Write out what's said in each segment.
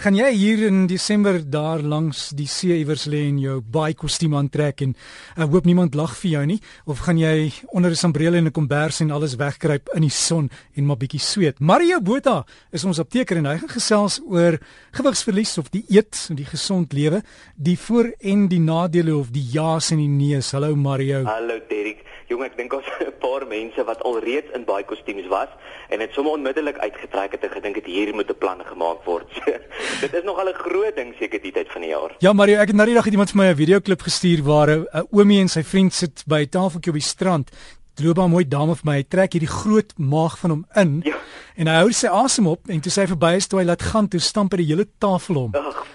Gaan jy hier in Desember daar langs die see iewers lê en jou baie kostuum aantrek en ek uh, hoop niemand lag vir jou nie of gaan jy onder 'n sambreel en 'n kombers en alles wegkruip in die son en maar bietjie sweet. Mario Botha is ons apteker en hy gaan gesels oor gewigsverlies of die eet en die gesond lewe, die voor en die nadele of die ja's en die nee's. Hallo Mario. Hallo Derek. Jong, ek dink ons 'n paar mense wat alreeds in baie kostuums was en dit sommer onmiddellik uitgetrek het en gedink het hier moet 'n plan gemaak word. dit is nogal 'n groot ding seker die tyd van die jaar. Ja, Mario, ek het nou die dag het iemand vir my 'n videoklip gestuur waar 'n oomie en sy vriend sit by 'n tafeltjie op die strand. Loop 'n mooi dame vir my. Hy trek hierdie groot maag van hom in. Ja. En hy hou sy asem op en toe sy verby is toe hy laat gaan, toe stamp hy die hele tafel om. Ag.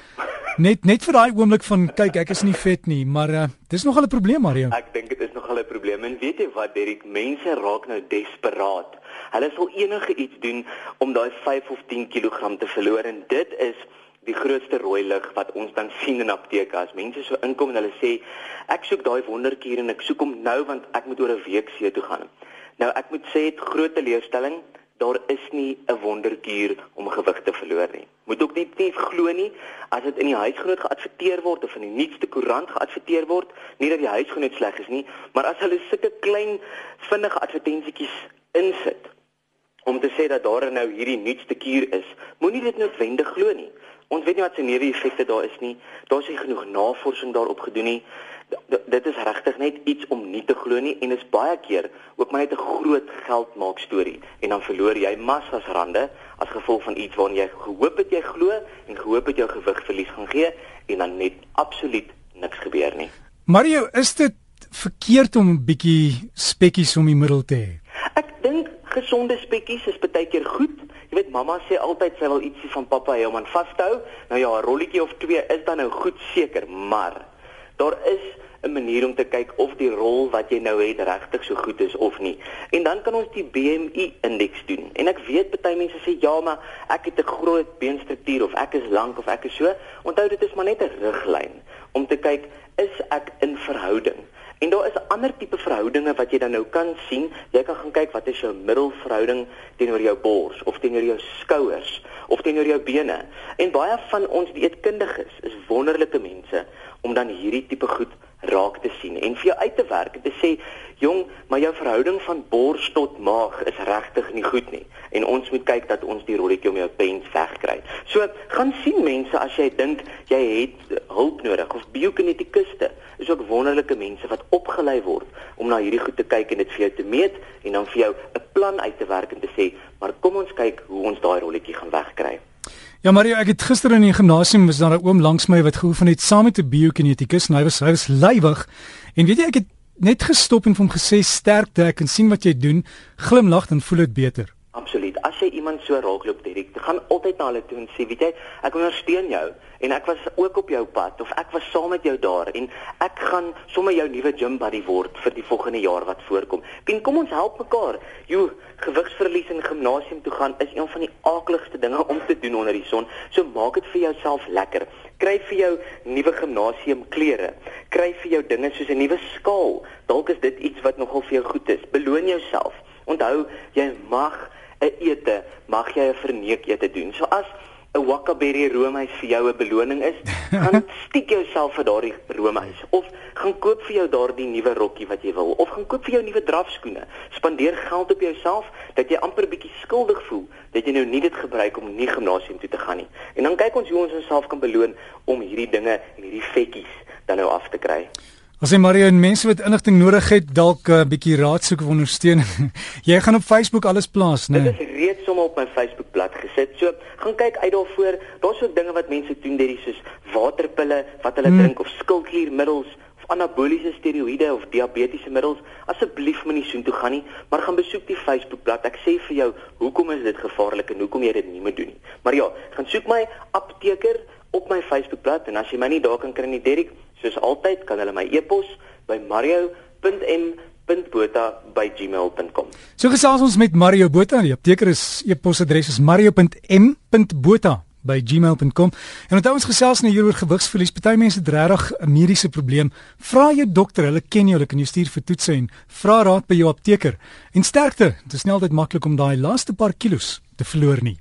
Net net vir daai oomblik van kyk, ek is nie vet nie, maar uh, dis nogal 'n probleem, Mario. Ek dink 'n probleem. En weet jy wat, Derek, mense raak nou desperaat. Hulle sal enige iets doen om daai 5 of 10 kg te verloor en dit is die grootste rooi lig wat ons dan sien in apteke as mense so inkom en hulle sê ek soek daai wonderkuur en ek soek hom nou want ek moet oor 'n week see toe gaan. Nou ek moet sê dit groot teleurstelling daar is nie 'n wonderkuur om gewig te verloor nie. Moet ook nie net glo nie as dit in die huisgenoot geadverteer word of in die nuutste koerant geadverteer word, nie dat die huisgenoot sleg is nie, maar as hulle sulke klein vinnige advertensietjies insit om te sê dat daar nou hierdie nuutste kuur is, moenie dit noodwendig glo nie. Ons weet nie wat se neeweffekte daar is nie. Daar's nie genoeg navorsing daarop gedoen nie. Dit is regtig net iets om nie te glo nie en is baie keer ook maar net 'n groot geld maak storie en dan verloor jy massas rande as gevolg van iets waarna jy gehoop het jy glo en gehoop het jou gewig verlies gaan gee en dan net absoluut niks gebeur nie. Mario, is dit verkeerd om 'n bietjie spekkies om die middel te hê? Ek dink gesonde spekkies is baie keer goed Jy weet mamma sê altyd sy wil ietsie van pappa hê om aan vas te hou. Nou ja, 'n rolletjie of twee is dan nou goed seker, maar daar is 'n manier om te kyk of die rol wat jy nou het regtig so goed is of nie. En dan kan ons die BMI indeks doen. En ek weet baie mense sê ja, maar ek het 'n groot beenstruktuur of ek is lank of ek is so. Onthou dit is maar net 'n riglyn om te kyk is ek in verhouding. Ander tipe verhoudinge wat jy dan nou kan sien. Jy kan gaan kyk wat is jou middelverhouding teenoor jou bors of teenoor jou skouers of teenoor jou bene. En baie van ons dieetkundiges is wonderlike mense om dan hierdie tipe goed raak te sien en vir jou uit te werk en te sê jong maar jou verhouding van bors tot maag is regtig nie goed nie en ons moet kyk dat ons die rolletjie om jou pens wegkry. So gaan sien mense as jy dink jy het hulp nodig of biokinetikuste is ook wonderlike mense wat opgelei word om na hierdie goed te kyk en dit vir jou te meet en dan vir jou 'n plan uit te werk en te sê maar kom ons kyk hoe ons daai rolletjie gaan wegkry. Ja Mario, ek het gister in die gimnasium was daar 'n oom langs my wat gehoor van net saam met 'n biokinetikus en hy was hy was lywig. En weet jy ek het net gestop en vir hom gesê sterkte, ek kan sien wat jy doen, glimlag en voel dit beter. Absoluut. As jy iemand so raakloop direk, gaan altyd na hulle toe en sê, weet jy, ek ondersteun jou en ek was ook op jou pad of ek was saam met jou daar en ek gaan sommer jou nuwe gym buddy word vir die volgende jaar wat voorkom. En kom ons help mekaar. Jo, gewigsverlies in gimnasium toe gaan is een van die aakligste dinge om te doen onder die son. So maak dit vir jouself lekker. Kry vir jou nuwe gimnasium klere. Kry vir jou dinge soos 'n nuwe skaal. Dalk is dit iets wat nogal vir jou goed is. Beloon jouself. Onthou, jy mag 'n ete, mag jy 'n verneek ete doen. So as 'n wakaberry roomys vir jou 'n beloning is, gaan stiek jouself vir daardie roomys of gaan koop vir jou daardie nuwe rokkie wat jy wil of gaan koop vir jou nuwe drafskoene. Spandeer geld op jouself dat jy amper bietjie skuldig voel dat jy nou nie dit gebruik om nie gimnasium toe te gaan nie. En dan kyk ons hoe ons onsself kan beloon om hierdie dinge en hierdie vetjies dan nou af te kry. As jy Mario en mense wat inligting nodig het, dalk 'n uh, bietjie raad soek of ondersteuning. jy gaan op Facebook alles plaas, né? Nee? Dit is reeds sommer op my Facebookblad gesit. So, gaan kyk uit daarvoor. Daar's ook dinge wat mense doen, dit is soos waterpille wat hulle hmm. drink of skildkliermiddels of anaboliese steroïde of diabetiese middels. Asseblief moenie soontoe gaan nie, maar gaan besoek die Facebookblad. Ek sê vir jou, hoekom is dit gevaarlik en hoekom jy dit nie moet doen nie. Maar ja, gaan soek my apteker op my Facebookblad en as jy my nie daar kan kry nie, Derek, soos altyd kan hulle my e-pos by mario.m.botha@gmail.com. So gesels ons met Mario Botha. Die apteker is e-posadres is mario.m.botha by gmail.com. En onthou ons gesels nou hieroor gewigsverlies. Party mense het regtig 'n mediese probleem. Vra jou dokter, hulle ken jou, hulle kan jou stuur vir toetse en vra raad by jou apteker. En sterkte, dit is nie altyd maklik om daai laaste paar kilos te verloor nie.